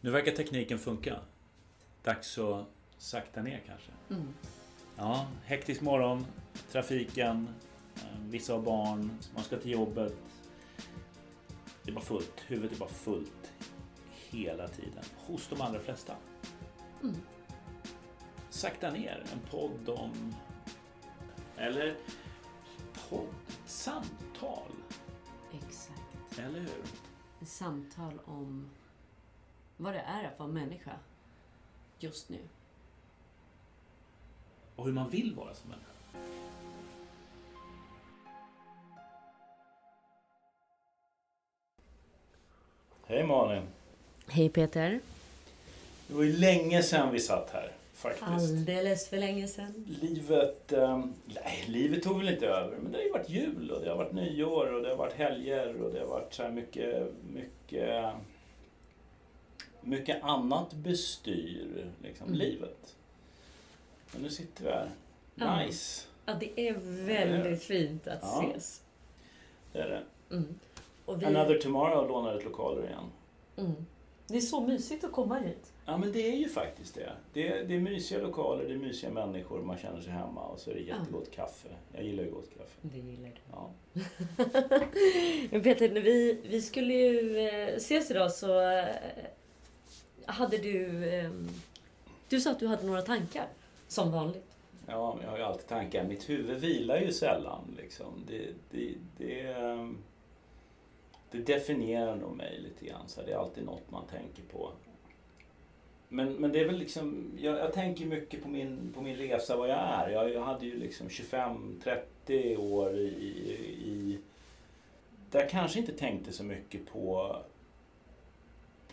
Nu verkar tekniken funka. Dags att sakta ner kanske. Mm. Ja, hektisk morgon, trafiken, eh, vissa har barn, man ska till jobbet. Det är bara fullt. Huvudet är bara fullt hela tiden. Hos de allra flesta. Mm. Sakta ner. En podd om... Eller podd, samtal. Exakt. Eller hur? Samtal om vad det är att vara människa just nu. Och hur man vill vara som människa. Hej Malin! Hej Peter. Det var ju länge sedan vi satt här faktiskt. Alldeles för länge sedan. Livet, eh, nej, livet tog väl inte över, men det har ju varit jul och det har varit nyår och det har varit helger och det har varit så här mycket, mycket, mycket annat bestyr liksom, Mm. livet. Men nu sitter vi här. Ja. Nice! Ja, det är väldigt fint att Ja. ses. Det är det. Mm. Och vi, Another Tomorrow lånar ett lokaler igen. mm. Det är så mysigt att komma hit. Ja men det är ju faktiskt det. Det är, det är mysiga lokaler, det är mysiga människor, man känner sig hemma och så är det jättegott kaffe. Jag gillar ju gott kaffe. Det gillar du. Ja. Men Peter, vi, vi skulle ju eh, ses idag så eh, hade du... Ehm, du sa att du hade några tankar, som vanligt. Ja, jag har ju alltid tankar. Mitt huvud vilar ju sällan. Liksom. Det, det, det, ehm, det definierar nog mig lite grann. Så det är alltid något man tänker på. Men, men det är väl liksom, jag, jag tänker mycket på min, på min resa, vad jag är. Jag, jag hade ju liksom 25-30 år i, i, i... Där jag kanske inte tänkte så mycket på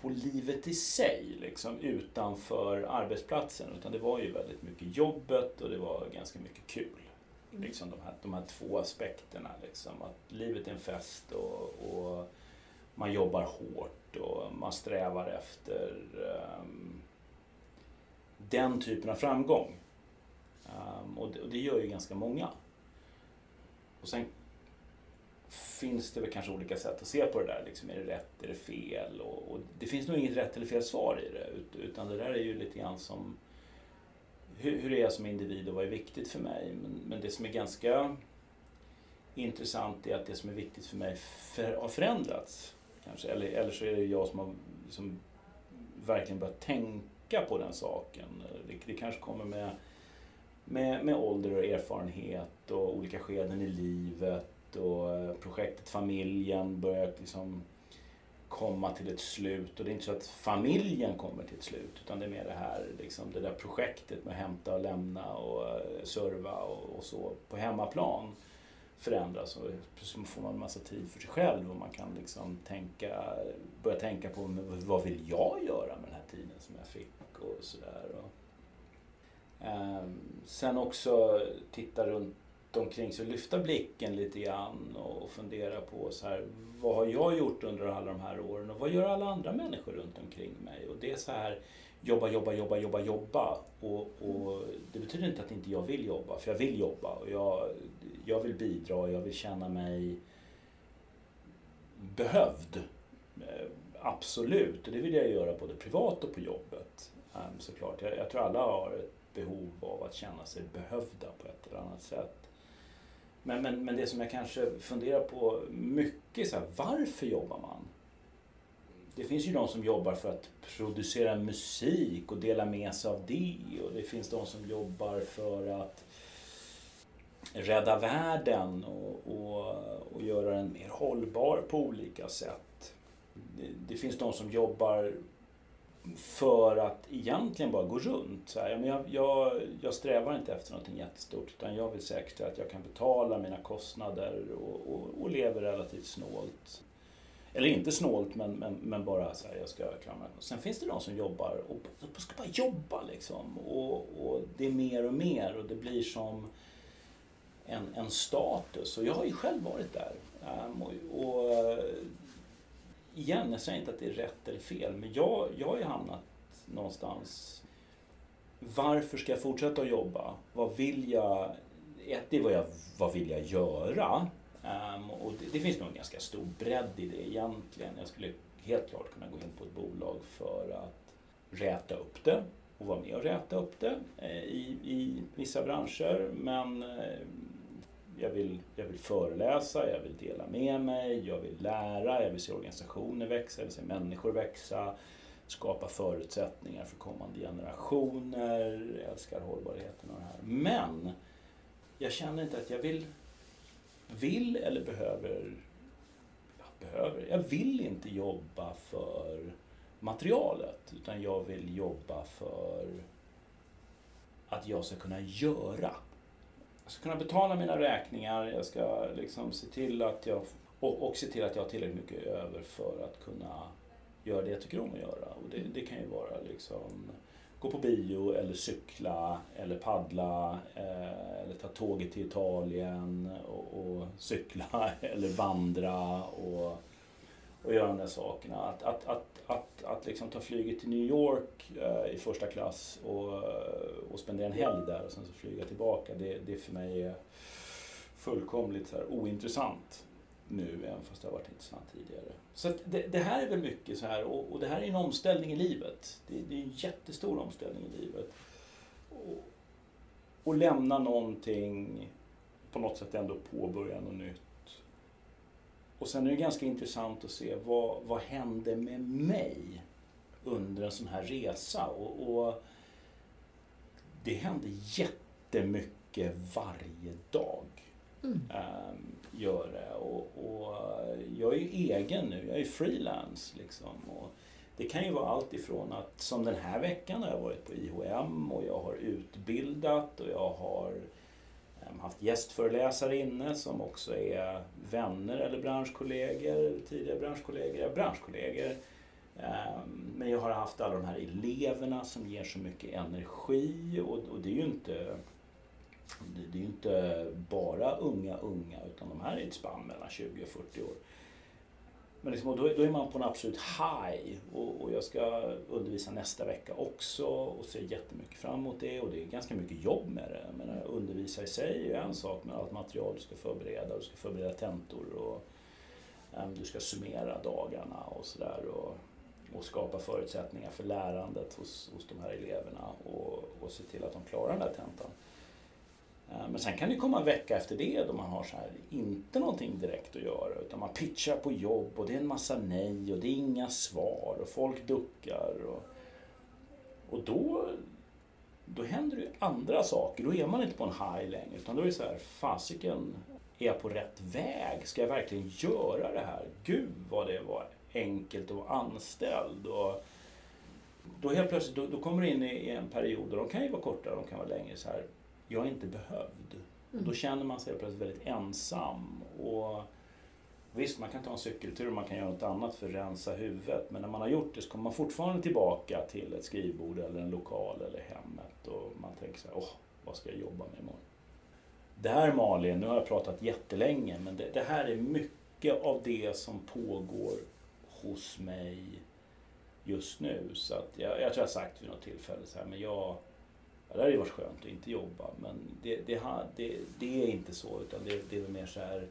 på livet i sig, liksom, utanför arbetsplatsen. Utan det var ju väldigt mycket jobbet och det var ganska mycket kul. Mm. Liksom de, här, de här två aspekterna. Liksom, att livet är en fest och, och man jobbar hårt och man strävar efter ehm, den typen av framgång. Ehm, och, det, och det gör ju ganska många. Och sen finns det väl kanske olika sätt att se på det där. Liksom, är det rätt, är det fel? Och, och det finns nog inget rätt eller fel svar i det. Utan det där är ju lite grann som hur, hur är jag som individ och vad är viktigt för mig? Men, men det som är ganska intressant är att det som är viktigt för mig för, har förändrats. Kanske. Eller, eller så är det jag som har liksom verkligen börjat tänka på den saken. Det, det kanske kommer med, med, med ålder och erfarenhet och olika skeden i livet och eh, projektet familjen börjar liksom komma till ett slut. Och det är inte så att familjen kommer till ett slut utan det är mer det här liksom, det där projektet med att hämta och lämna och eh, serva och, och så på hemmaplan förändras och så får man en massa tid för sig själv och man kan liksom tänka, börja tänka på vad vill jag göra med den här tiden som jag fick och sådär. Ehm, sen också titta runt omkring sig, och lyfta blicken lite grann och fundera på så här, vad har jag gjort under alla de här åren och vad gör alla andra människor runt omkring mig? Och det är så här, jobba, jobba, jobba, jobba, jobba. Och, och det betyder inte att inte jag vill jobba, för jag vill jobba och jag, jag vill bidra, jag vill känna mig behövd. Eh, absolut, och det vill jag göra både privat och på jobbet. Ehm, såklart. Jag, jag tror alla har ett behov av att känna sig behövda på ett eller annat sätt. Men, men, men det som jag kanske funderar på mycket är så här, varför jobbar man? Det finns ju de som jobbar för att producera musik och dela med sig av det. Och det finns de som jobbar för att rädda världen och, och, och göra den mer hållbar på olika sätt. Det, det finns de som jobbar för att egentligen bara gå runt. Så här, jag, jag, jag strävar inte efter någonting jättestort utan jag vill säkerställa att jag kan betala mina kostnader och, och, och lever relativt snålt. Eller inte snålt men, men, men bara så här, jag ska klara mig. Sen finns det de som jobbar och de ska bara jobba liksom. Och, och det är mer och mer och det blir som en, en status. Och jag har ju själv varit där. Ehm, och, och igen, jag säger inte att det är rätt eller fel, men jag, jag har ju hamnat någonstans. Varför ska jag fortsätta att jobba? Vad vill jag? Ett, det är vad, jag, vad vill jag göra? Um, och det, det finns nog en ganska stor bredd i det egentligen. Jag skulle helt klart kunna gå in på ett bolag för att räta upp det och vara med och räta upp det eh, i, i vissa branscher. Men eh, jag vill, jag vill föreläsa, jag vill dela med mig, jag vill lära, jag vill se organisationer växa, jag vill se människor växa, skapa förutsättningar för kommande generationer, jag älskar hållbarheten och det här. Men jag känner inte att jag vill, vill eller behöver, jag behöver, jag vill inte jobba för materialet utan jag vill jobba för att jag ska kunna göra jag ska kunna betala mina räkningar, jag ska liksom se till att jag och, och se till att jag har tillräckligt mycket över för att kunna göra det jag tycker om att göra. Och det, det kan ju vara liksom gå på bio eller cykla eller paddla eh, eller ta tåget till Italien och, och cykla eller vandra och, och göra de där sakerna. Att, att, att, att, att liksom ta flyget till New York eh, i första klass och, eh, och spendera en helg där och sen så flyga tillbaka. Det, det för mig är fullkomligt så här ointressant nu, även fast det har varit intressant tidigare. Så det, det, här är väl mycket så här, och, och, det här är en omställning i livet. Det, det är en jättestor omställning i livet. Och, och lämna någonting, på något sätt ändå påbörja något nytt. Och sen är det ganska intressant att se vad, vad hände med mig under en sån här resa. Och, och det hände jättemycket varje dag. Mm. Um, gör det. Och, och, jag är ju egen nu, jag är frilans. Liksom. Och det kan ju vara allt ifrån att, som den här veckan har jag varit på IHM och jag har utbildat och jag har Ehm, haft gästföreläsare inne som också är vänner eller branschkollegor, tidigare branschkollegor, branschkollegor. Ehm, men jag har haft alla de här eleverna som ger så mycket energi och, och det är ju inte det är ju inte bara unga unga utan de här är ett spann mellan 20 och 40 år. Men liksom, då, då, är man på en absolut high och, och, jag ska undervisa nästa vecka också och ser jättemycket fram emot det och det är ganska mycket jobb med det. Jag menar, undervisa i sig är en sak med allt material du ska förbereda, du ska förbereda tentor och äm, du ska summera dagarna och sådär och, och skapa förutsättningar för lärandet hos, hos de här eleverna och, och se till att de klarar den där tentan. Eh, men sen kan det komma en vecka efter det då man har så här, inte någonting direkt att göra utan man pitchar på jobb och det är en massa nej och det är inga svar och folk duckar. Och, och då, då händer det ju andra saker. Då är man inte på en high längre utan då är det så här, fasiken, är jag på rätt väg? Ska jag verkligen göra det här? Gud vad det var enkelt att vara anställd. Och då helt plötsligt då, då kommer du in i en period, och de kan ju vara kortare, de kan vara längre. så här jag är inte behövd. Mm. Då känner man sig plötsligt väldigt ensam. Och Visst, man kan ta en cykeltur och man kan göra något annat för att rensa huvudet. Men när man har gjort det så kommer man fortfarande tillbaka till ett skrivbord eller en lokal eller hemmet. Och man tänker så här, åh, vad ska jag jobba med imorgon? Där Malin, nu har jag pratat jättelänge, men det, det här är mycket av det som pågår hos mig just nu. Så att jag, jag tror jag har sagt vid något tillfälle så här, men jag, Ja, det hade ju varit skönt att inte jobba men det, det, det, det är inte så utan det, det är mer så här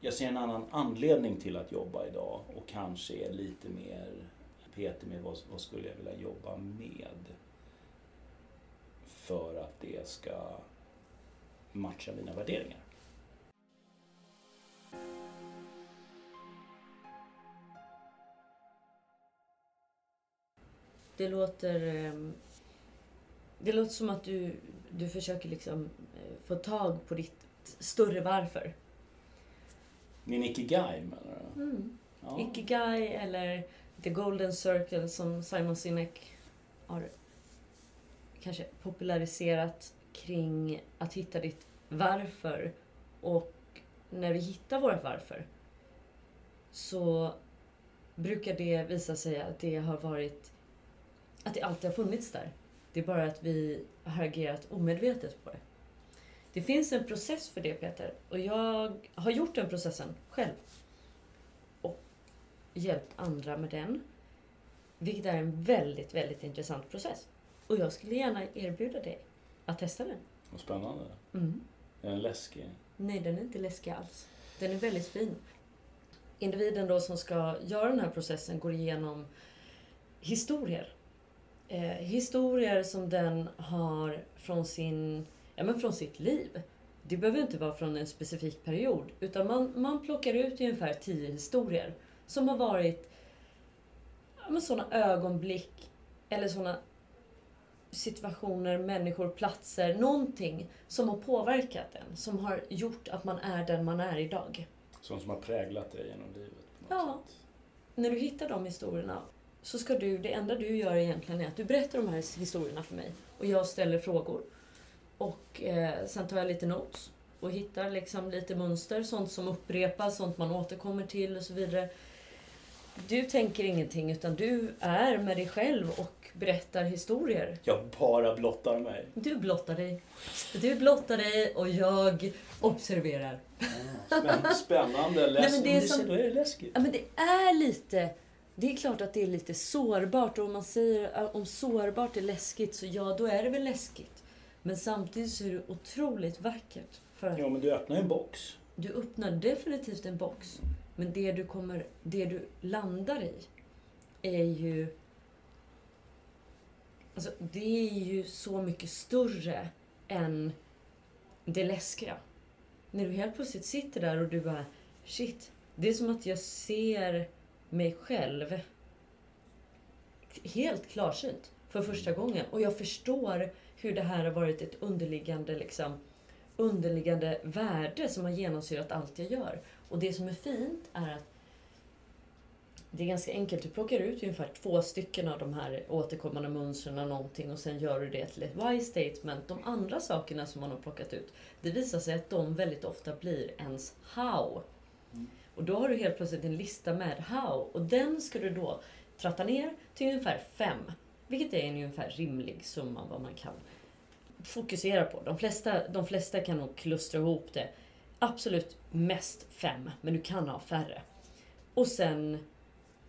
jag ser en annan anledning till att jobba idag och kanske är lite mer petig med vad, vad skulle jag vilja jobba med för att det ska matcha mina värderingar. Det låter ehm, det låter som att du, du försöker liksom eh, få tag på ditt större varför. Min ikigai menar du? Mm. Ja. Ikigai eller The Golden Circle som Simon Sinek har kanske populariserat kring att hitta ditt varför. Och när vi hittar vårt varför så brukar det visa sig att det har varit att det alltid har funnits där. Det är bara att vi har agerat omedvetet på det. Det finns en process för det Peter och jag har gjort den processen själv. Och hjälpt andra med den. Vilket är en väldigt, väldigt intressant process. Och jag skulle gärna erbjuda dig att testa den. Vad spännande. Mm. Är den läskig? Nej, den är inte läskig alls. Den är väldigt fin. individen då som ska göra den här processen går igenom historier. Eh, historier som den har från, sin, ja, men från sitt liv. Det behöver inte vara från en specifik period. Utan man, man plockar ut ungefär tio historier som har varit ja, sådana ögonblick eller sådana situationer, människor, platser, någonting som har påverkat en. Som har gjort att man är den man är idag. Sånt som har präglat dig genom livet? Ja. Sätt. När du hittar de historierna så ska du, det enda du gör egentligen är att du berättar de här historierna för mig. Och jag ställer frågor. Och eh, sen tar jag lite notes och hittar liksom lite mönster, sånt som upprepas, sånt man återkommer till och så vidare. Du tänker ingenting utan du är med dig själv och berättar historier. Jag bara blottar mig. Du blottar dig. Du blottar dig och jag observerar. Ah, spännande. Läs Nej, men det är, som, då är det läskigt. Ja, men det är lite... Det är klart att det är lite sårbart och om man säger om sårbart är läskigt så ja, då är det väl läskigt. Men samtidigt så är det otroligt vackert. För ja, men du öppnar en box. Du öppnar definitivt en box. Men det du, kommer, det du landar i är ju... Alltså, det är ju så mycket större än det läskiga. När du helt plötsligt sitter där och du bara Shit, det är som att jag ser mig själv helt klarsynt för första gången. Och jag förstår hur det här har varit ett underliggande, liksom, underliggande värde som har genomsyrat allt jag gör. Och det som är fint är att det är ganska enkelt. Du plockar ut ungefär två stycken av de här återkommande mönstren någonting och sen gör du det till ett why statement. De andra sakerna som man har plockat ut, det visar sig att de väldigt ofta blir ens how. Och då har du helt plötsligt en lista med how och den ska du då tratta ner till ungefär fem. Vilket är en ungefär rimlig summa vad man kan fokusera på. De flesta, de flesta kan nog klustra ihop det. Absolut mest fem, men du kan ha färre. Och sen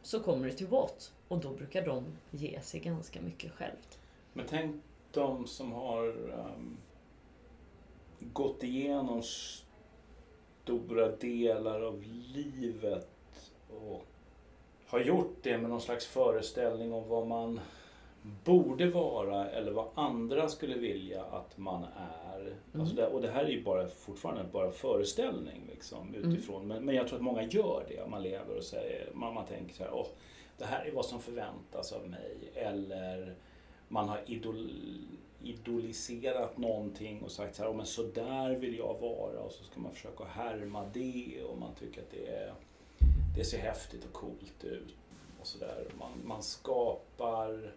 så kommer du till what och då brukar de ge sig ganska mycket självt. Men tänk de som har um, gått igenom stora delar av livet och har gjort det med någon slags föreställning om vad man borde vara eller vad andra skulle vilja att man är. Mm. Alltså det, och det här är ju bara, fortfarande bara föreställning liksom, mm. utifrån. Mm. Men, men jag tror att många gör det. Man lever och säger, man, man tänker så här, Åh, det här är vad som förväntas av mig. Eller man har idol, idoliserat någonting och sagt så här, men så där vill jag vara. Och så ska man försöka härma det och man tycker att det, är, det ser häftigt och coolt ut. Och så där. Man, man skapar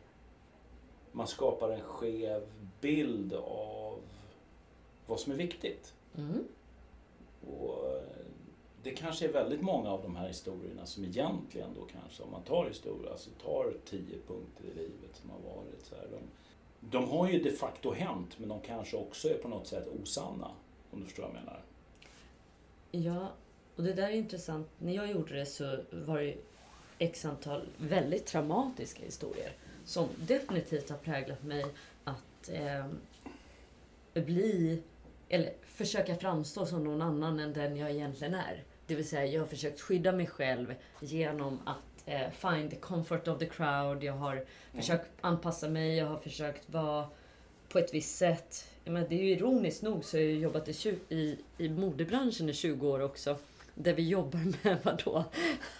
man skapar en skev bild av vad som är viktigt. Mm. Och eh, det kanske är väldigt många av de här historierna som egentligen då kanske, om man tar historia, alltså tar tio punkter i livet som har varit så här, de, de har ju de facto hänt men de kanske också är på något sätt osanna. Om du förstår vad jag menar? Ja, och det där är intressant. När jag gjorde det så var det x antal väldigt traumatiska historier som definitivt har präglat mig att eh, bli, eller försöka framstå som någon annan än den jag egentligen är. Det vill säga, jag har försökt skydda mig själv genom att eh, find the comfort of the crowd. Jag har mm. försökt anpassa mig, jag har försökt vara på ett visst sätt. Men det är ju ironiskt nog så har jag jobbat i, i, i modebranschen i 20 år också. Där vi jobbar med vadå?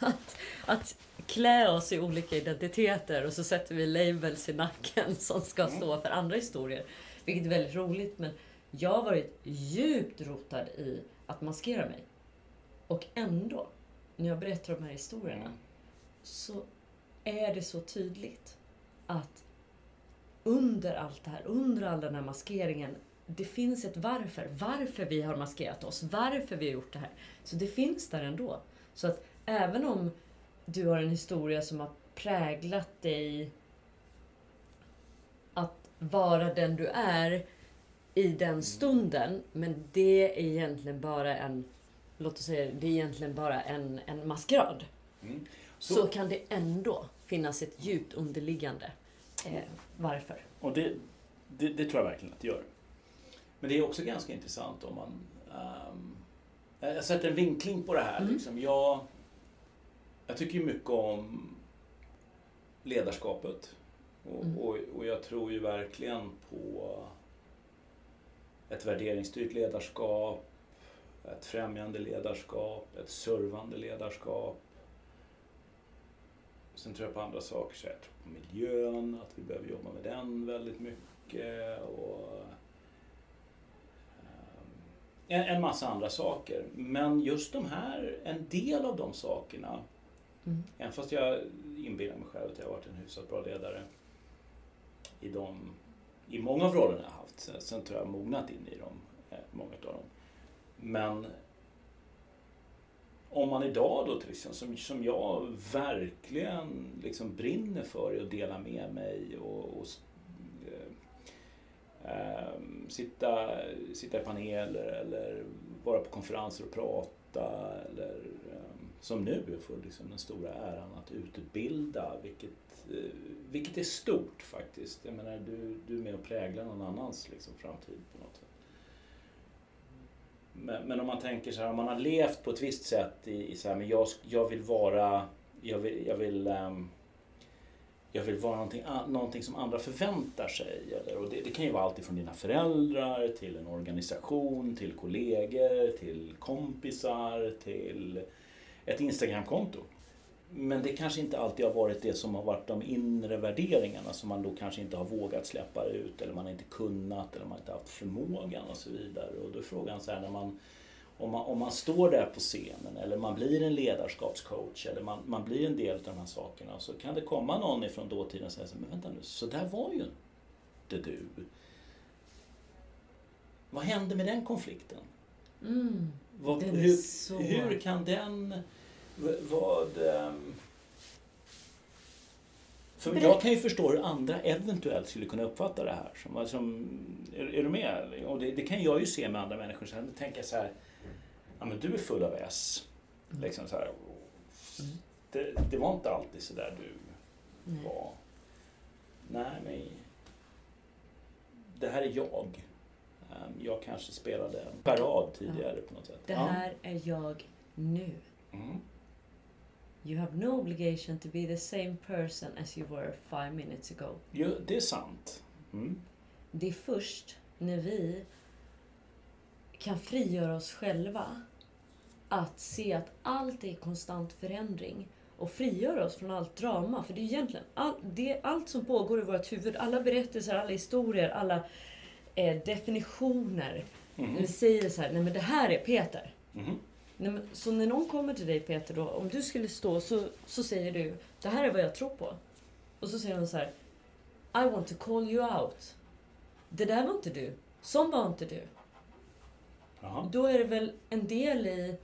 Att, att klä oss i olika identiteter och så sätter vi labels i nacken som ska stå för andra historier. Vilket är väldigt roligt men jag har varit djupt rotad i att maskera mig. Och ändå, när jag berättar de här historierna, så är det så tydligt att under allt det här, under all den här maskeringen, det finns ett varför. Varför vi har maskerat oss, varför vi har gjort det här. Så det finns där ändå. Så att även om du har en historia som har präglat dig att vara den du är i den mm. stunden. Men det är egentligen bara en, låt oss säga, det är egentligen bara en, en maskerad. Mm. Så, så, kan det ändå finnas ett djupt underliggande eh, varför. Och det, det, det, tror jag verkligen att det gör. Men det är också ganska intressant om man... Um, jag sätter en vinkling på det här. Mm. Liksom. Jag, jag tycker ju mycket om ledarskapet. Och, Mm. och, och jag tror ju verkligen på ett värderingsstyrt ledarskap, ett främjande ledarskap, ett servande ledarskap. Sen tror jag på andra saker, så jag tror på miljön, att vi behöver jobba med den väldigt mycket. Och, ehm, en, en massa andra saker. Men just de här, en del av de sakerna, Mm. även fast jag inbillar mig själv att jag har varit en hyfsat bra ledare i, de, i många av rollerna jag har haft. Sen, sen tror jag jag har mognat in i dem, eh, många av dem. Men om man idag då till exempel, som, som jag verkligen liksom brinner för är att dela med mig och, och eh, eh, sitta, sitta i paneler eller vara på konferenser och prata eller eh, som nu får liksom den stora äran att utbilda vilket, eh, vilket är stort faktiskt. Jag menar, du, du är med och präglar någon annans liksom, framtid på något sätt. Men, men om man tänker så här, om man har levt på ett visst sätt i, i så här, men jag, jag vill vara, jag vill, jag vill, um, jag vill vara någonting, någonting som andra förväntar sig. Eller, och det, det kan ju vara allt ifrån dina föräldrar till en organisation, till kollegor, till kompisar, till ett Instagramkonto. Men det kanske inte alltid har varit det som har varit de inre värderingarna som man då kanske inte har vågat släppa ut eller man inte kunnat eller man inte haft förmågan och så vidare. Och då är frågan så här när man om man, om man står där på scenen eller man blir en ledarskapscoach eller man, man blir en del av de här sakerna så kan det komma någon ifrån dåtiden och säga så här, men vänta nu, så där var ju inte du. Vad hände med den konflikten? Mm. Vad, Den hur, så- hur kan den... Vad... ehm, För jag kan ju förstå hur andra eventuellt skulle kunna uppfatta det här. Som, som, är, är du med? Och det, det kan jag ju se med andra människor. Så jag tänker så här, ja men du är full av S. Liksom så här, Mm. det, det var inte alltid så där du Nej. var. Nej, men det här är jag. Ehm, Jag kanske spelade en parad tidigare på något sätt. Det här är jag nu. Ja. Mm. You have no obligation to be the same person as you were five minutes ago. Jo, det är sant. Mm. Det är först när vi kan frigöra oss själva att se att allt är konstant förändring och frigöra oss från allt drama. För det är egentligen all, det, allt som pågår i vårt huvud, alla berättelser, alla historier, alla eh, definitioner. När vi säger så här, nej men det här är Peter. Mhm. Så när någon kommer till dig Peter då, om du skulle stå så, så säger du det här är vad jag tror på. Och så säger de så här I want to call you out. Det där var inte du. Som var inte du. Jaha. Då är det väl en del i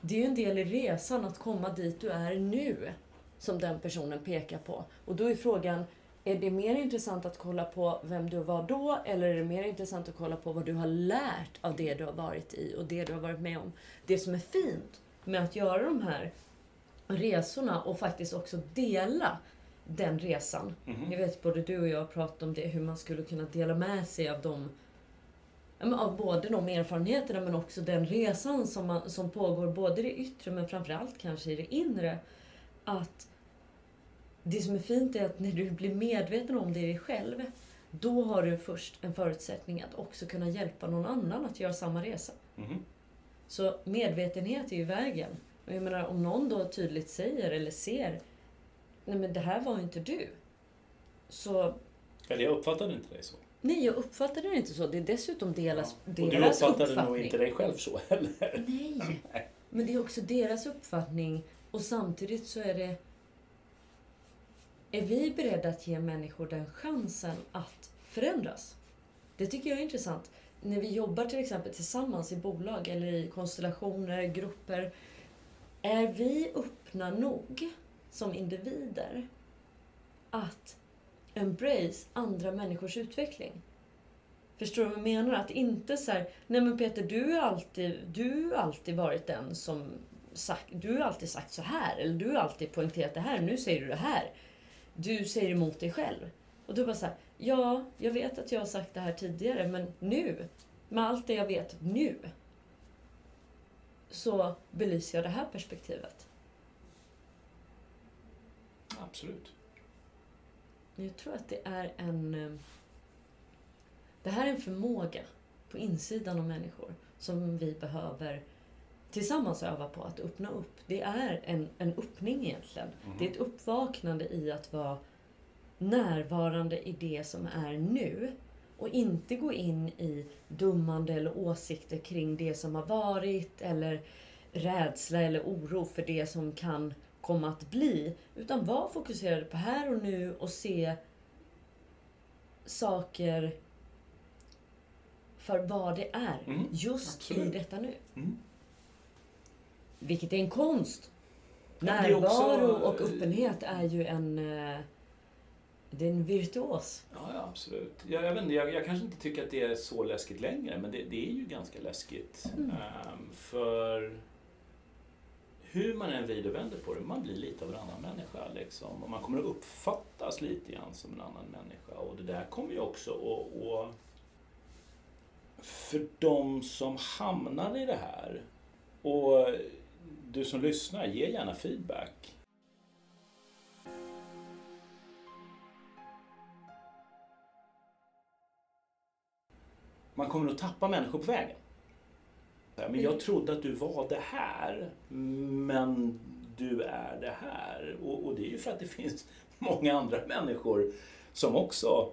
det är ju en del i resan att komma dit du är nu. Som den personen pekar på. Och då är frågan, är det mer intressant att kolla på vem du var då eller är det mer intressant att kolla på vad du har lärt av det du har varit i och det du har varit med om? Det som är fint med att göra de här resorna och faktiskt också dela den resan. Mhm. Jag vet både du och jag har pratat om det, hur man skulle kunna dela med sig av de av både de erfarenheterna men också den resan som, man, som pågår både i det yttre men framförallt kanske i det inre. Att det som är fint är att när du blir medveten om det i dig själv då har du först en förutsättning att också kunna hjälpa någon annan att göra samma resa. Mhm. Så medvetenhet är ju vägen. Och jag menar, om någon då tydligt säger eller ser Nej men det här var inte du. Så Eller jag uppfattade inte dig så. nej, jag uppfattade det inte så. Det är dessutom deras, Och du uppfattade uppfattning. nog inte dig själv så heller. Nej, men det är också deras uppfattning och samtidigt så är det... Är vi beredda att ge människor den chansen att förändras? Det tycker jag är intressant. När vi jobbar till exempel tillsammans i bolag eller i konstellationer, grupper. Är vi öppna nog som individer att embrace andra människors utveckling? Förstår du vad jag menar? Att inte så här, nej men Peter, du har alltid, du har alltid varit den som sagt, du har alltid sagt så här, eller du har alltid poängterat det här, nu säger du det här. Du säger emot dig själv. Och då bara så här, ja, jag vet att jag har sagt det här tidigare, men nu, med allt det jag vet nu, så belyser jag det här perspektivet. Absolut. Jag tror att det är en... eh, Det här är en förmåga på insidan av människor som vi behöver tillsammans öva på att öppna upp. Det är en, en öppning egentligen. Mhm. Det är ett uppvaknande i att vara närvarande i det som är nu. Och inte gå in i dummande eller åsikter kring det som har varit eller rädsla eller oro för det som kan komma att bli. Utan var fokuserade på här och nu och se saker för vad det är. Mm, Just absolut. i detta nu. Mm. Vilket är en konst. Också- Närvaro och öppenhet är ju en... eh, Det är en virtuos. Ja, ja absolut. Jag, jag, vet inte, jag, jag kanske inte tycker att det är så läskigt längre, men det, det är ju ganska läskigt. Mm. Ehm, för hur man än vrider och vänder på det, man blir lite av en annan människa. Liksom. Och man kommer att uppfattas lite grann som en annan människa. Och det där kommer ju också att för de som hamnar i det här, och du som lyssnar, ge gärna feedback. Man kommer att tappa människor på vägen. Men jag trodde att du var det här, men du är det här. Och, och det är ju för att det finns många andra människor som också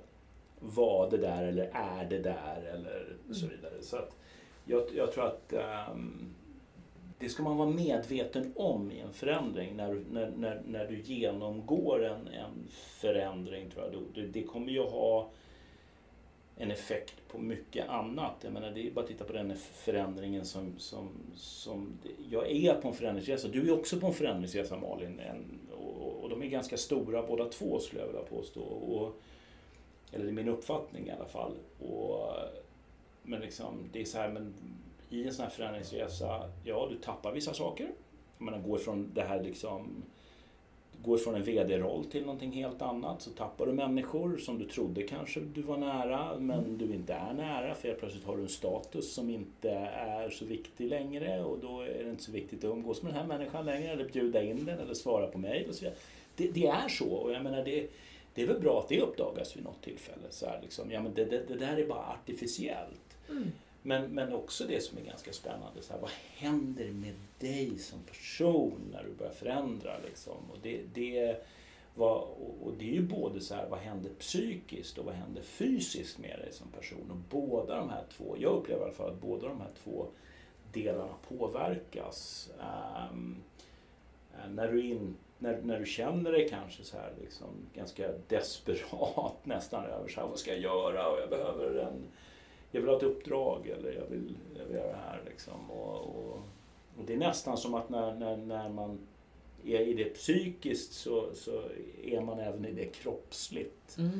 var det där eller är det där eller så vidare. Så jag, jag tror att ehm, det ska man vara medveten om i en förändring. När, du- när, när, när du genomgår en, en förändring, tror jag, det, det kommer ju ha en effekt på mycket annat. Jag menar, det är bara att titta på den förändringen som, som, som... Jag är på en förändringsresa. Du är också på en förändringsresa Malin. En, och, och de är ganska stora båda två skulle jag vilja påstå. Och, eller det är min uppfattning i alla fall. Och, men liksom, det är så här, men i en sån här förändringsresa, ja du tappar vissa saker. Man går från det här liksom går från en VD-roll till någonting helt annat så tappar du människor som du trodde kanske du var nära men du inte är nära för helt plötsligt har du en status som inte är så viktig längre och då är det inte så viktigt att umgås med den här människan längre eller bjuda in den eller svara på mejl och så vidare. Det, det är så och jag menar det, det är väl bra att det uppdagas vid något tillfälle. Så här liksom, ja, men det, det, det där är bara artificiellt. Mm. Men, men också det som är ganska spännande, så här, vad händer med dig som person när du börjar förändra? Liksom? Och, det, det, var, och det är ju både så här, vad händer psykiskt och vad händer fysiskt med dig som person? Och båda de här två, jag upplever i alla fall att båda de här två delarna påverkas. Um, när, du in, när, när du känner dig kanske så här liksom ganska desperat nästan över så här, vad ska jag göra och jag behöver en jag vill ha ett uppdrag eller jag vill, jag vill göra det här. Liksom. Och, och, och det är nästan som att när, när, när man är i det psykiskt så, så är man även i det kroppsligt. Mm.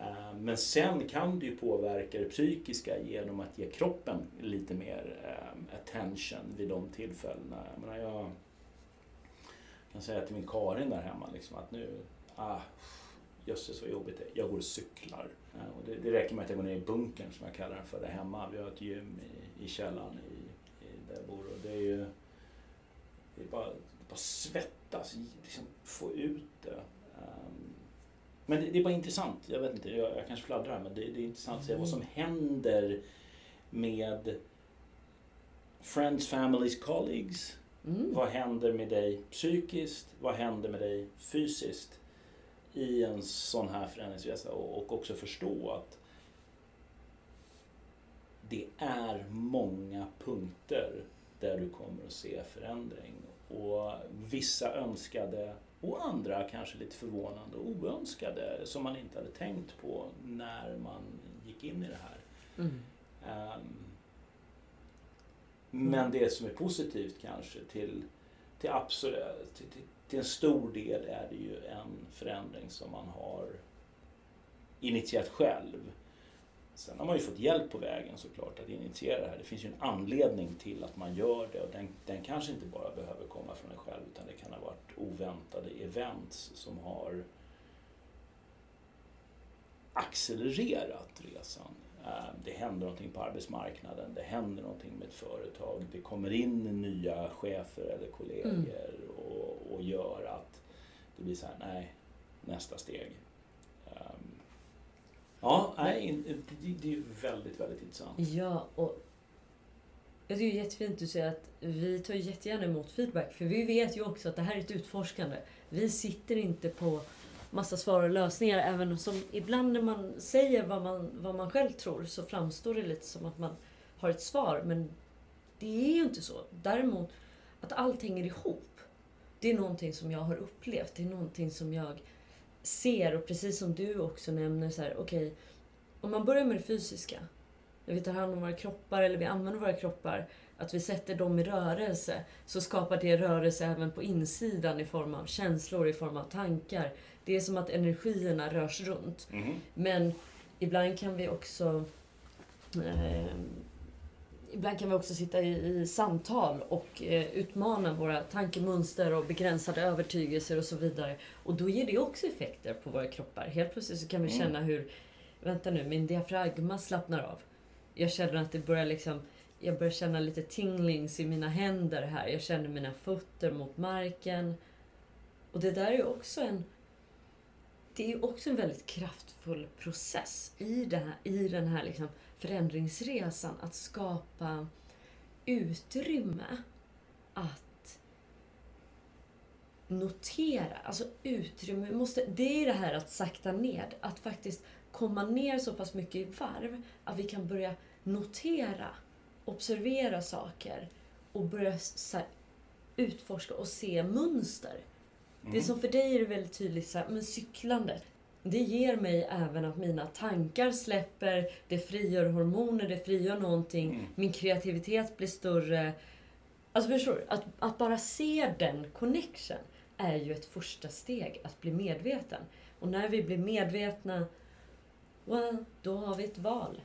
Eh, Men sen kan du ju påverka det psykiska genom att ge kroppen lite mer eh, attention vid de tillfällena. Jag, menar, jag kan säga till min Karin där hemma liksom att nu, ah, jösses vad jobbigt det är. Jag går och cyklar. Eh, Och det, det räcker med att jag går ner i bunkern som jag kallar den för där hemma. Vi har ett gym i, i källaren i, i där jag bor. Och det är ju det är bara, det är bara svettas, liksom få ut det. Ehm, men det, det är bara intressant. Jag vet inte, jag, jag kanske fladdrar men det, det är intressant att se vad som händer med friends, families, colleagues. Mm. Vad händer med dig psykiskt? Vad händer med dig fysiskt? I en sån här förändringsresa och, också förstå att det är många punkter där du kommer att se förändring. Och vissa önskade och andra kanske lite förvånande och oönskade som man inte hade tänkt på när man gick in i det här. Mm. Ehm, men det som är positivt kanske till, till, absolut, till, till, till en stor del är det ju en förändring som man har initierat själv. Sen har man ju fått hjälp på vägen såklart att initiera det här. Det finns ju en anledning till att man gör det och den, den kanske inte bara behöver komma från en själv utan det kan ha varit oväntade events som har accelererat resan. Eh, Det händer någonting på arbetsmarknaden, det händer någonting med ett företag, det kommer in nya chefer eller kollegor och, och gör att det blir så här, nej, nästa steg. Um, ja, nej, det, det är väldigt, väldigt intressant. Ja, och jag tycker det är jättefint du säger att vi tar jättegärna emot feedback. För vi vet ju också att det här är ett utforskande. Vi sitter inte på massa svar och lösningar. Även som ibland när man säger vad man, vad man själv tror så framstår det lite som att man har ett svar. Men det är ju inte så. Däremot att allt hänger ihop. Det är någonting som jag har upplevt. Det är någonting som jag ser. Och precis som du också nämner så här, okej. Okay, om man börjar med det fysiska. När vi tar hand om våra kroppar eller vi använder våra kroppar. Att vi sätter dem i rörelse. Så skapar det rörelse även på insidan i form av känslor, i form av tankar. Det är som att energierna rörs runt. Mm. Men ibland kan vi också eh, Ibland kan vi också sitta i, i samtal och eh, utmana våra tankemönster och begränsade övertygelser och så vidare. Och då ger det också effekter på våra kroppar. Helt plötsligt så kan vi mm. känna hur, vänta nu, min diafragma slappnar av. Jag känner att det börjar liksom, jag börjar känna lite tinglings i mina händer här. Jag känner mina fötter mot marken. Och det där är också en det är också en väldigt kraftfull process i, det här, i den här liksom förändringsresan. Att skapa utrymme att notera. Alltså utrymme. Måste, det är det här att sakta ner. Att faktiskt komma ner så pass mycket i varv att vi kan börja notera, observera saker och börja utforska och se mönster. Mm. Det som för dig är väldigt tydligt, så här, men cyklandet. Det ger mig även att mina tankar släpper, det frigör hormoner, det frigör någonting. Mm. Min kreativitet blir större. Alltså förstår du? Att, att bara se den connection är ju ett första steg att bli medveten. Och när vi blir medvetna, well, då har vi ett val.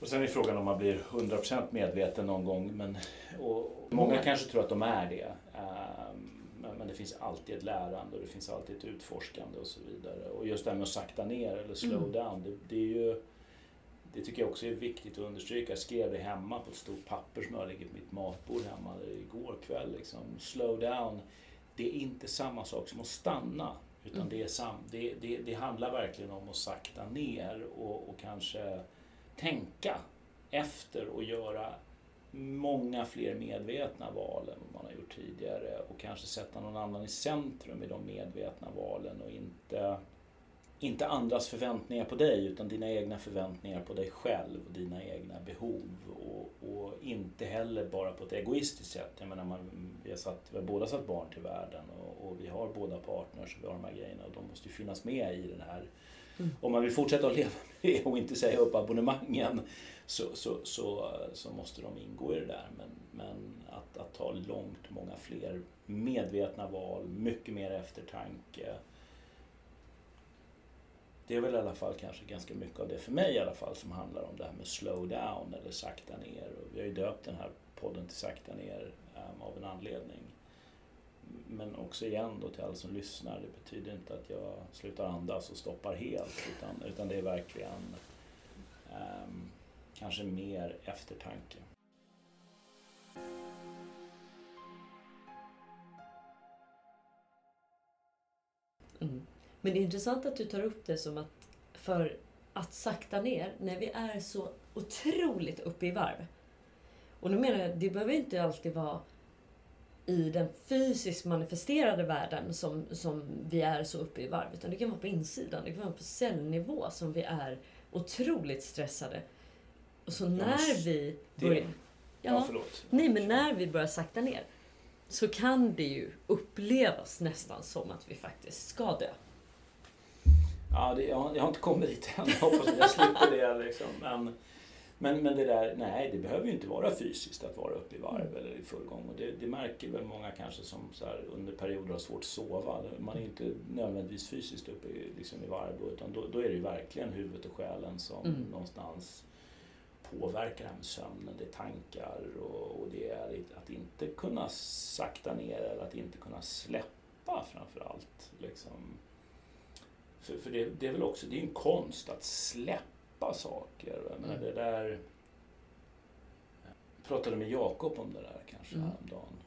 Och sen är frågan om man blir 100% medveten någon gång. Men, och många mm. kanske tror att de är det. Um, men det finns alltid ett lärande och det finns alltid ett utforskande och så vidare. Och just det här med att sakta ner eller slow mm. down, det, det, är ju det tycker jag också är viktigt att understryka. Jag skrev det hemma på ett stort papper som jag ligger på mitt matbord hemma igår kväll. Liksom. Slow down, det är inte samma sak som att stanna. Utan mm. det, är sam, det, det, det handlar verkligen om att sakta ner och, och kanske tänka efter och göra många fler medvetna val än man har gjort tidigare och kanske sätta någon annan i centrum i de medvetna valen och inte, inte andras förväntningar på dig utan dina egna förväntningar på dig själv och dina egna behov och, och inte heller bara på ett egoistiskt sätt. Jag menar, man, vi, har satt, vi har båda satt barn till världen och, och vi har båda partners och vi har de här grejerna och de måste ju finnas med i den här Mm. Om man vill fortsätta att leva med och inte säga upp abonnemangen så, så, så, så måste de ingå i det där. Men, men att, att ta långt många fler medvetna val, mycket mer eftertanke. Det är väl i alla fall kanske ganska mycket av det, för mig i alla fall, som handlar om det här med slow down eller sakta ner. Och vi har ju döpt den här podden till Sakta ner um, av en anledning. Men också igen då till alla som lyssnar, det betyder inte att jag slutar andas och stoppar helt. Utan, utan det är verkligen um, kanske mer eftertanke. Mm. Men det är intressant att du tar upp det som att för att sakta ner när vi är så otroligt uppe i varv. Och nu menar jag, det behöver inte alltid vara i den fysiskt manifesterade världen som, som vi är så uppe i varv. Utan det kan vara på insidan, det kan vara på cellnivå som vi är otroligt stressade. Och så när vi börjar... Ja, förlåt. Nej, men när vi börjar sakta ner så kan det ju upplevas nästan som att vi faktiskt ska dö. Ja, det, jag, jag har inte kommit dit än. Jag hoppas att jag slipper det. Liksom. Men, men, men det där, nej, det behöver ju inte vara fysiskt att vara uppe i varv mm. eller i full gång. Och det, det märker väl många kanske som så här, under perioder har svårt att sova. Man är inte nödvändigtvis fysiskt uppe i, liksom i varv utan då, då är det ju verkligen huvudet och själen som mm. någonstans påverkar det här med sömnen. Det är tankar och, och det är att inte kunna sakta ner eller att inte kunna släppa framför allt. Liksom. För, för det, det, är väl också, det är en konst att släppa saker. Jag menar, mm. det där... Jag pratade med Jakob om det där kanske mm. häromdagen.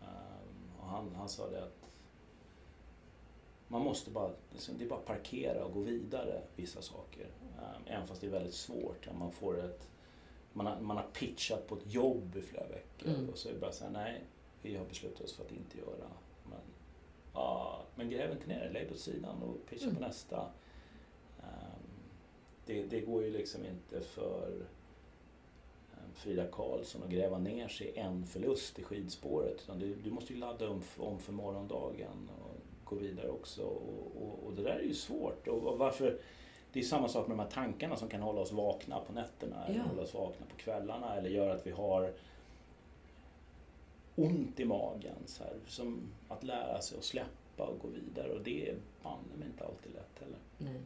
Um, och han, han sa det att man måste bara, liksom, det är bara parkera och gå vidare vissa saker. Um, även fast det är väldigt svårt. Man, får ett, man, har, man har pitchat på ett jobb i flera veckor Mm. och så är det bara så här, nej, vi har beslutat oss för att inte göra. Men, ja, men gräv inte ner lägg det åt sidan och pitcha Mm. på nästa. Um, det, det går ju liksom inte för um, Frida Karlsson att gräva ner sig i en förlust i skidspåret. Utan du, du måste ju ladda om, om för morgondagen och gå vidare också. Och, och, och det där är ju svårt. Och varför, det är samma sak med de här tankarna som kan hålla oss vakna på nätterna eller Ja. hålla oss vakna på kvällarna eller göra att vi har ont i magen. Så här, som att lära sig att släppa och gå vidare och det är banne mig inte alltid lätt heller. Nej.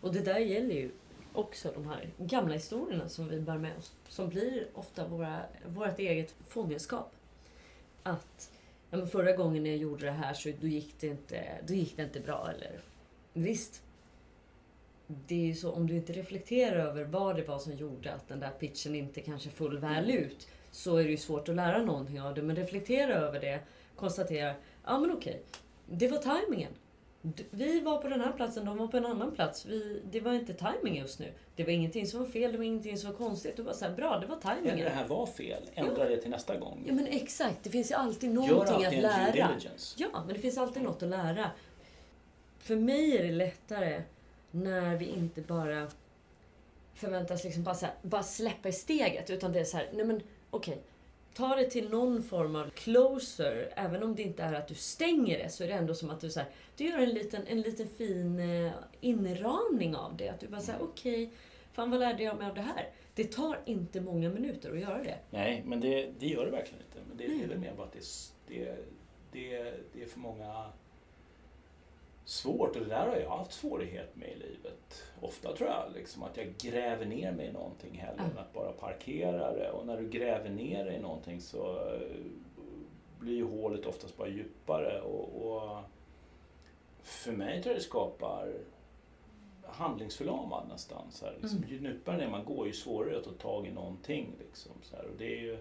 Och det där gäller ju också de här gamla historierna som vi bär med oss. Som blir ofta våra, vårt eget fångenskap. Att ja, men förra gången jag gjorde det här så då gick det inte, då gick det inte bra. Eller, visst, det är ju så om du inte reflekterar över vad det var som gjorde att den där pitchen inte kanske föll väl ut. Så är det ju svårt att lära någonting av det. Men reflektera över det. Konstatera, ja men okej. Det var tajmingen. Vi var på den här platsen, de var på en annan plats. Vi, det var inte timing just nu. Det var ingenting som var fel, det var ingenting som var konstigt. Det var så här, bra, det var Eller det tajmingen. här var fel, ändra det till nästa gång. Ja men exakt, det finns ju alltid någonting alltid att lära. Ja, men det finns alltid något att lära. För mig är det lättare när vi inte bara förväntas liksom bara, här, bara släppa i steget. Utan det är så här, nej men okej. Ta det till någon form av closer. Även om det inte är att du stänger det så är det ändå som att du, så här, du gör en liten, en liten fin eh, inramning av det. Att du bara säger okej, fan vad lärde jag mig av det här? Det tar inte många minuter att göra det. Nej, men det, det gör det verkligen inte. Men det, det är väl mer bara att det, det, det, det är för många svårt. Och det där har jag haft svårighet med i livet. Ofta tror jag liksom att jag gräver ner mig i någonting hellre Ja. än att bara parkera det. Och när du gräver ner dig i någonting så eh, blir ju hålet oftast bara djupare. Och, och för mig tror jag det skapar handlingsförlamad nästan. Så här, liksom, Mm. Ju djupare ner man går ju svårare att ta tag i någonting. Liksom, så här, och det är ju,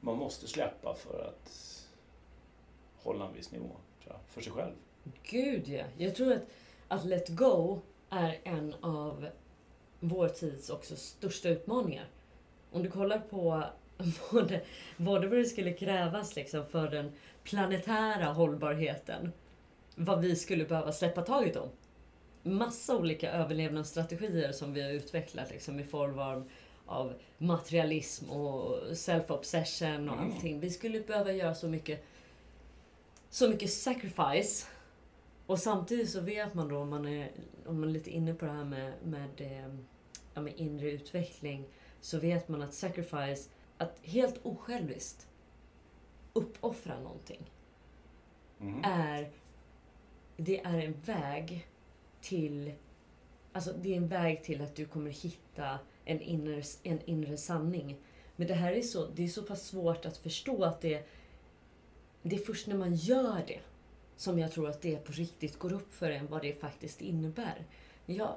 man måste släppa för att hålla en viss nivå tror jag, för sig själv. Gud ja. Jag tror att, att let go är en av vår tids också största utmaningar. Om du kollar på både, både vad det skulle krävas liksom för den planetära hållbarheten. Vad vi skulle behöva släppa taget om. Massa olika överlevnadsstrategier som vi har utvecklat liksom, i form av, av materialism och self-obsession och Mm. allting. Vi skulle behöva göra så mycket så mycket sacrifice. Och samtidigt så vet man då om man är, om man är lite inne på det här med, med, eh, ja, med inre utveckling. Så vet man att sacrifice, att helt osjälviskt uppoffra någonting. Mhm. Är, det är en väg till Alltså det är en väg till att du kommer hitta en inre, en inre sanning. Men det här är så, det är så pass svårt att förstå att det, det är först när man gör det som jag tror att det på riktigt går upp för en vad det faktiskt innebär. Jag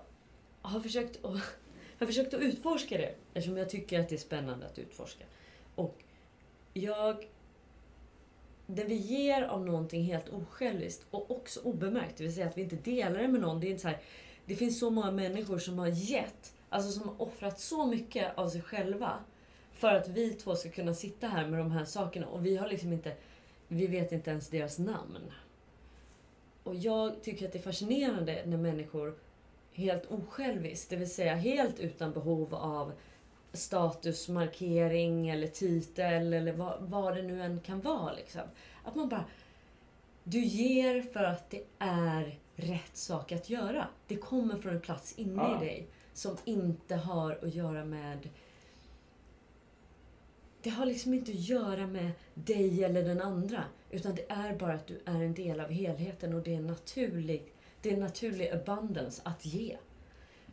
har försökt att, jag har försökt att utforska det eftersom jag tycker att det är spännande att utforska. Och jag... Det vi ger av någonting helt osjälviskt och också obemärkt, det vill säga att vi inte delar det med någon. Det, är inte så här, det finns så många människor som har gett, alltså som har offrat så mycket av sig själva för att vi två ska kunna sitta här med de här sakerna och vi har liksom inte, vi vet inte ens deras namn. Och jag tycker att det är fascinerande när människor helt osjälviskt, det vill säga helt utan behov av statusmarkering eller titel eller vad, vad det nu än kan vara. Liksom. Att man bara... Du ger för att det är rätt sak att göra. Det kommer från en plats inne Ja. i dig som inte har att göra med... Det har liksom inte att göra med dig eller den andra. Utan det är bara att du är en del av helheten och det är en naturlig, det är en naturlig abundance att ge.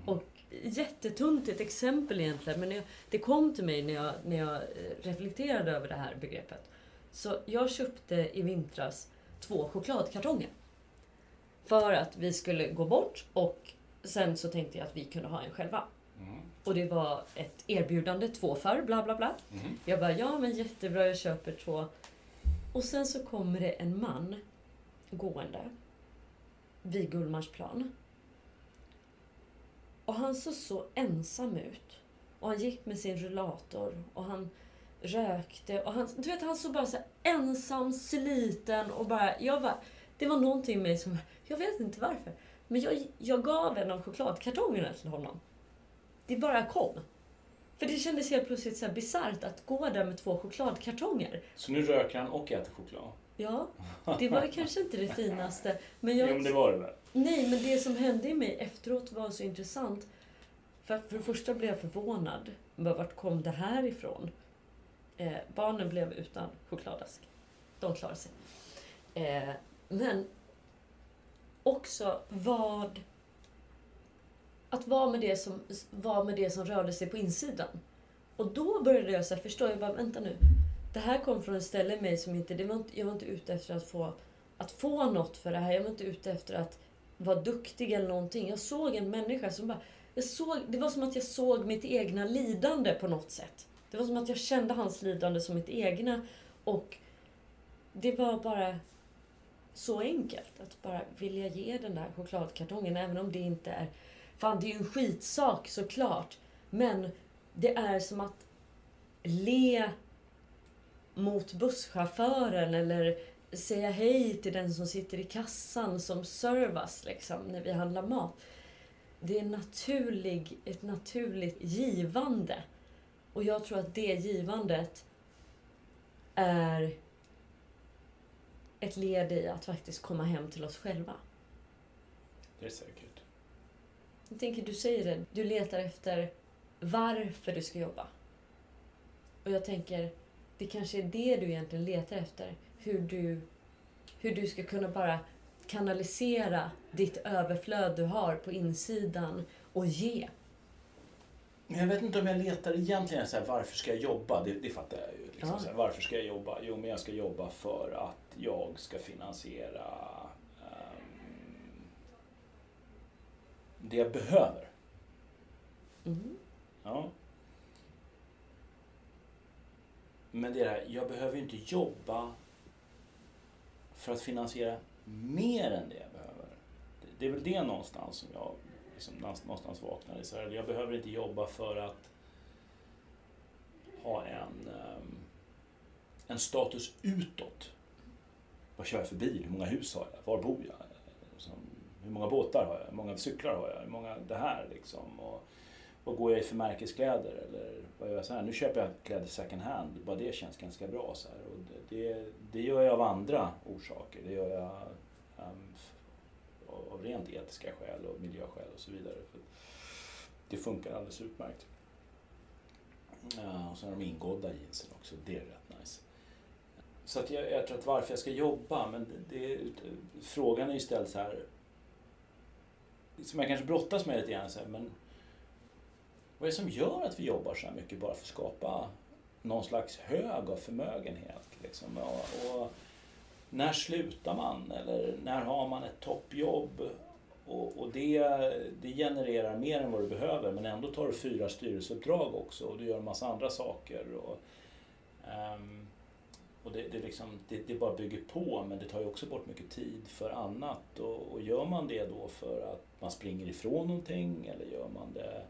Och jättetuntigt exempel egentligen, men jag, det kom till mig när jag, när jag eh, reflekterade över det här begreppet. Så jag köpte i vintras två chokladkartonger. För att vi skulle gå bort och sen så tänkte jag att vi kunde ha en själva. Mm. Och det var ett erbjudande, två för, bla bla bla. Mhm. Jag bara, ja men jättebra, jag köper två. Och sen så kommer det en man gående vid Gullmarsplan. Och han såg så ensam ut. Och han gick med sin rullator och han rökte. Och han, du vet, han såg bara så ensam, sliten och bara... Jag bara det var någonting i mig som... Jag vet inte varför. Men jag, jag gav en av chokladkartongerna till honom. Det bara kom. För det kändes helt plötsligt så bisarrt att gå där med två chokladkartonger. Så nu röker han och äter choklad? Ja, det var kanske inte det finaste. Men jag, jo, men det var det väl? Nej, men det som hände i mig efteråt var så intressant. För, för det första blev jag förvånad. Vart kom det här ifrån? Eh, barnen blev utan chokladask. De klarade sig. Eh, men också vad... Att vara med, det som, vara med det som rörde sig på insidan. Och då började jag så här, förstå, jag bara, vänta nu. Det här kom från ett ställe i mig som inte, det var inte, jag var inte ute efter att få, att få något för det här. Jag var inte ute efter att vara duktig eller någonting. Jag såg en människa som bara, jag såg, det var som att jag såg mitt egna lidande på något sätt. Det var som att jag kände hans lidande som mitt egna. Och det var bara så enkelt. Att bara vilja ge den där chokladkartongen, även om det inte är... Fan, det är ju en skitsak såklart. Men det är som att le mot busschauffören eller säga hej till den som sitter i kassan som servas liksom, när vi handlar mat. Det är naturlig, ett naturligt givande. Och jag tror att det givandet är ett led i att faktiskt komma hem till oss själva. Det är säkert. Jag tänker, du säger det, du letar efter varför du ska jobba. Och jag tänker, det kanske är det du egentligen letar efter. Hur du, hur du ska kunna bara kanalisera ditt överflöd du har på insidan och ge. Men jag vet inte om jag letar egentligen så här, varför ska jag jobba? Det, det fattar jag ju. Liksom, ja. här, varför ska jag jobba? Jo, men jag ska jobba för att jag ska finansiera um, det jag behöver. Mm. Ja. Men det är jag behöver ju inte jobba för att finansiera mer än det jag behöver. Det är väl det någonstans som jag liksom någonstans vaknar i. Så här, jag behöver inte jobba för att ha en, um, en status utåt. Vad kör jag för bil? Hur många hus har jag? Var bor jag? Hur många båtar har jag? Hur många cyklar har jag? Hur många det här liksom? Och, vad går jag i för märkeskläder? Eller vad gör jag så här? Nu köper jag kläder second hand. Bara det känns ganska bra. Så här. Och det, det, det gör jag av andra orsaker. Det gör jag um, av rent etiska skäl och miljöskäl och så vidare. För det funkar alldeles utmärkt. Uh, och så har de ingådda jeansen också, det är rätt nice. Så att jag, jag tror att varför jag ska jobba, men det, det, frågan är ju ställd så här, som jag kanske brottas med lite grann, så här, men vad är det som gör att vi jobbar så här mycket bara för att skapa någon slags hög av förmögenhet? Liksom? Och, och när slutar man? Eller när har man ett toppjobb? Och, och det, det genererar mer än vad du behöver men ändå tar du fyra styrelseuppdrag också och du gör en massa andra saker. Och, um, och det, det, liksom, det, det, bara bygger på men det tar ju också bort mycket tid för annat. Och, och, gör man det då för att man springer ifrån någonting eller gör man det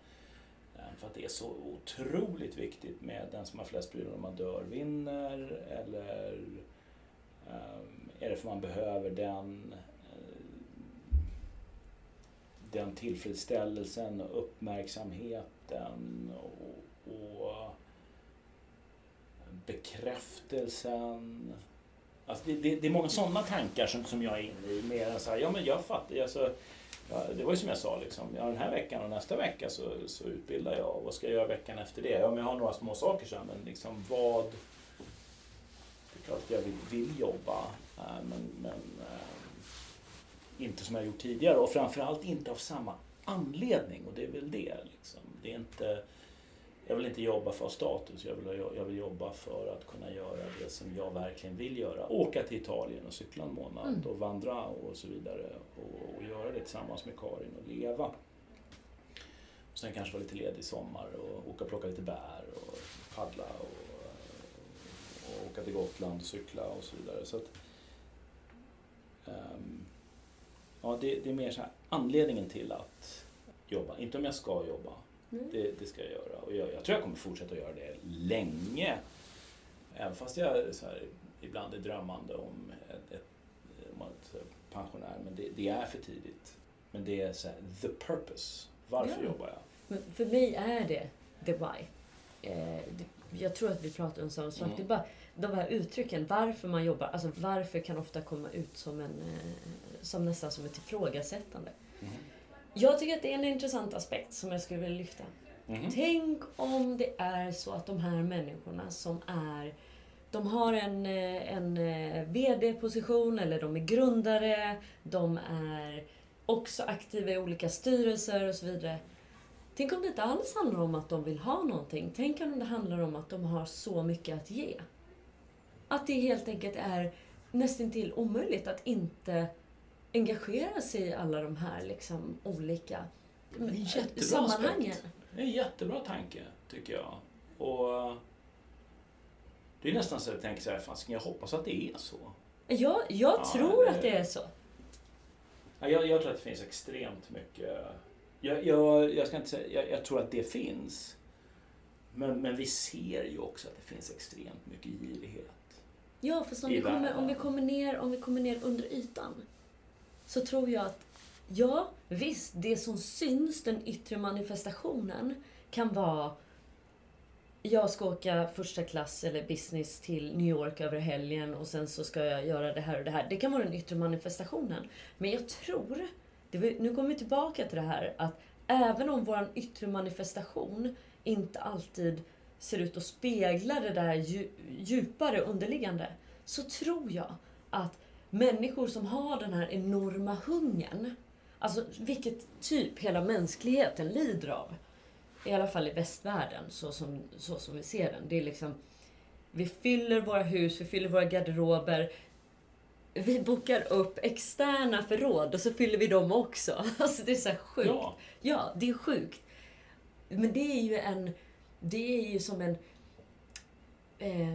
eh, för att det är så otroligt viktigt med den som har flest prylar om man dör vinner eller eh, är det för att man behöver den eh, den tillfredsställelsen och uppmärksamheten och, och bekräftelsen. Alltså det, det, det, är många sådana tankar som, som jag är inne i. Mer än så här, ja men jag fattar. Alltså, ja, det var ju som jag sa, liksom, ja, den här veckan och nästa vecka så, så utbildar jag. Vad ska jag göra veckan efter det? Ja, men jag har några små saker sen, men liksom vad... Det är klart att jag vill, vill jobba, eh, men, men äh, inte som jag gjort tidigare och framförallt inte av samma anledning och det är väl det. Liksom. det är inte, jag vill inte jobba för status, jag vill, jag vill jobba för att kunna göra det som jag verkligen vill göra. Åka till Italien och cykla en månad mm. och vandra och så vidare och, och, göra det tillsammans med Karin och leva. Och sen kanske vara lite ledig i sommar och åka och plocka lite bär och paddla och, och åka till Gotland och cykla och så vidare. Så att, um, Ja, det, det är mer så här, anledningen till att jobba. Inte om jag ska jobba. Mm. Det, det ska jag göra. Och jag, jag tror jag kommer fortsätta göra det länge. Även fast jag så här, ibland är drömmande om ett, ett, om vara pensionär. Men det, det är för tidigt. Men det är så här, the purpose. Varför Ja. jobbar jag? Men för mig är det the why. Eh, jag tror att vi pratar om samma sak. Mm. Det bara de här uttrycken, varför man jobbar, alltså varför kan ofta komma ut som en, eh, som nästan som ett ifrågasättande. Mhm. Jag tycker att det är en intressant aspekt som jag skulle vilja lyfta. Mhm. Tänk om det är så att de här människorna som är de har en, eh, en eh, VD-position eller de är grundare, de är också aktiva i olika styrelser och så vidare. Tänk om det inte alls handlar om att de vill ha någonting. Tänk om det handlar om att de har så mycket att ge. Att det helt enkelt är nästintill omöjligt att inte engagera sig i alla de här liksom, olika en jättebra sammanhangen. aspekt. Det är en jättebra tanke, tycker jag. Och det är nästan så att jag tänker så här, fan, ska jag hoppas att det är så? Jag, jag Ja, tror det- att det är så. Ja, Jag, jag tror att det finns extremt mycket... Jag, jag, jag, ska inte säga, jag, jag tror att det finns. Men, men vi ser ju också att det finns extremt mycket girighet. Ja, fast om vi, kommer, om, vi kommer ner, om vi kommer ner under ytan så tror jag att, ja, visst, det som syns, den yttre manifestationen, kan vara jag ska åka första klass eller business till New York över helgen och sen så ska jag göra det här och det här. Det kan vara den yttre manifestationen. Men jag tror, det var, nu kommer vi tillbaka till det här att även om vår yttre manifestation inte alltid ser ut att spegla det där djupare underliggande så tror jag att människor som har den här enorma hungern, alltså vilket typ hela mänskligheten lider av, i alla fall i västvärlden så som, så som vi ser den. Det är liksom, vi fyller våra hus, vi fyller våra garderober, vi bokar upp externa förråd och så fyller vi dem också. Alltså det är så sjukt. Ja, Ja, det är sjukt. Men det är ju en... Det är ju som en... Eh,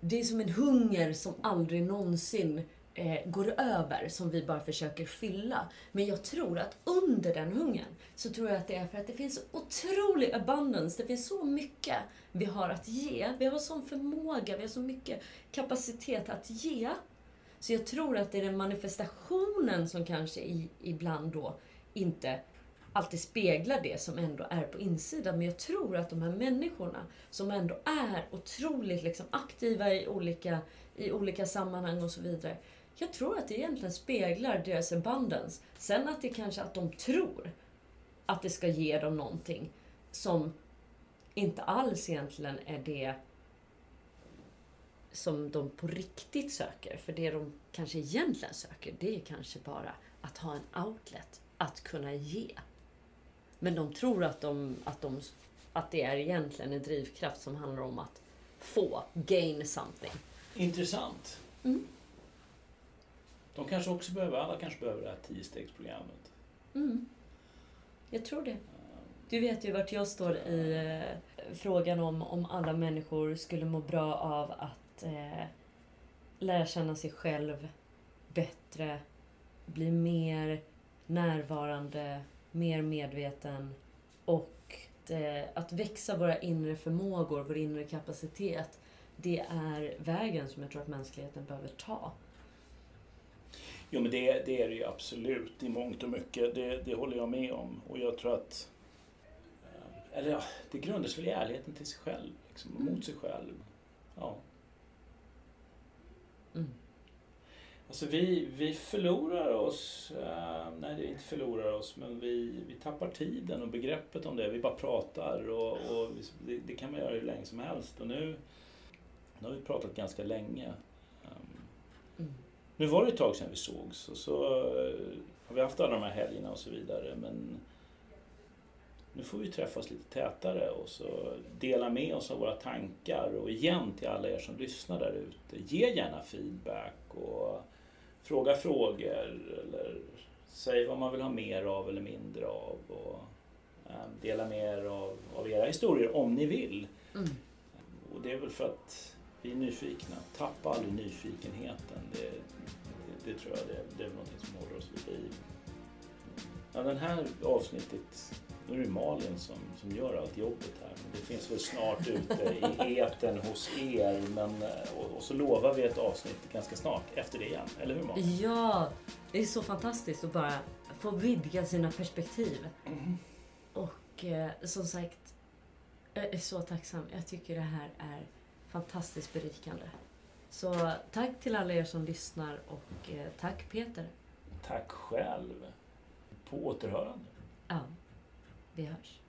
det är som en hunger som aldrig någonsin eh, går över, som vi bara försöker fylla. Men jag tror att under den hungern så tror jag att det är för att det finns så otrolig abundance. Det finns så mycket vi har att ge. Vi har sån förmåga, vi har så mycket kapacitet att ge. Så jag tror att det är den manifestationen som kanske i, ibland då inte alltid speglar det som ändå är på insidan. Men jag tror att de här människorna som ändå är otroligt liksom aktiva i olika, i olika sammanhang och så vidare. Jag tror att det egentligen speglar deras abundance. Sen att det kanske att de tror att det ska ge dem någonting som inte alls egentligen är det som de på riktigt söker. För det de kanske egentligen söker, det är kanske bara att ha en outlet att kunna ge. Men de tror att, de, att, de, att det är egentligen en drivkraft som handlar om att få, gain something. intressant. Mm. De kanske också behöver, alla kanske behöver det här tiostegsprogrammet. Mm. Jag tror det. Du vet ju vart jag står i eh, frågan om om alla människor skulle må bra av att eh, lära känna sig själv bättre, bli mer närvarande, mer medveten och eh, att växa våra inre förmågor, vår inre kapacitet. Det är vägen som jag tror att mänskligheten behöver ta. Jo men det, det är det ju absolut i mångt och mycket. Det, det håller jag med om. Och jag tror att... eh, Eller ja, det grundas väl i ärligheten till sig själv. Liksom, mot sig själv. Ja. Mm. Alltså vi, vi förlorar oss, eh, nej inte förlorar oss, men vi, vi tappar tiden och begreppet om det. Vi bara pratar och, och det, det kan man göra hur länge som helst. Och nu, nu har vi pratat ganska länge. Nu var det ett tag sedan vi sågs och så eh, har vi haft alla de här helgerna och så vidare. Men nu får vi träffas lite tätare och så dela med oss av våra tankar. Och igen till alla er som lyssnar där ute, ge gärna feedback och fråga frågor eller säg vad man vill ha mer av eller mindre av. Och eh, dela med er av, av era historier om ni vill. Mm. Och det är väl för att vi är nyfikna. Tappa aldrig nyfikenheten. Det, det, det tror jag det, det är någonting som håller oss vid liv. Ja, den här avsnittet, nu är det Malin som, som gör allt jobbet här. Men det finns väl snart ute i eten hos er. Men, och, och, så lovar vi ett avsnitt ganska snart efter det igen. Eller hur Malin? Ja, det är så fantastiskt att bara få vidga sina perspektiv. Mm. Och eh, som sagt, jag är så tacksam. Jag tycker det här är fantastiskt berikande. Så tack till alla er som lyssnar och eh, tack Peter. Tack själv. På återhörande. Ja, vi hörs.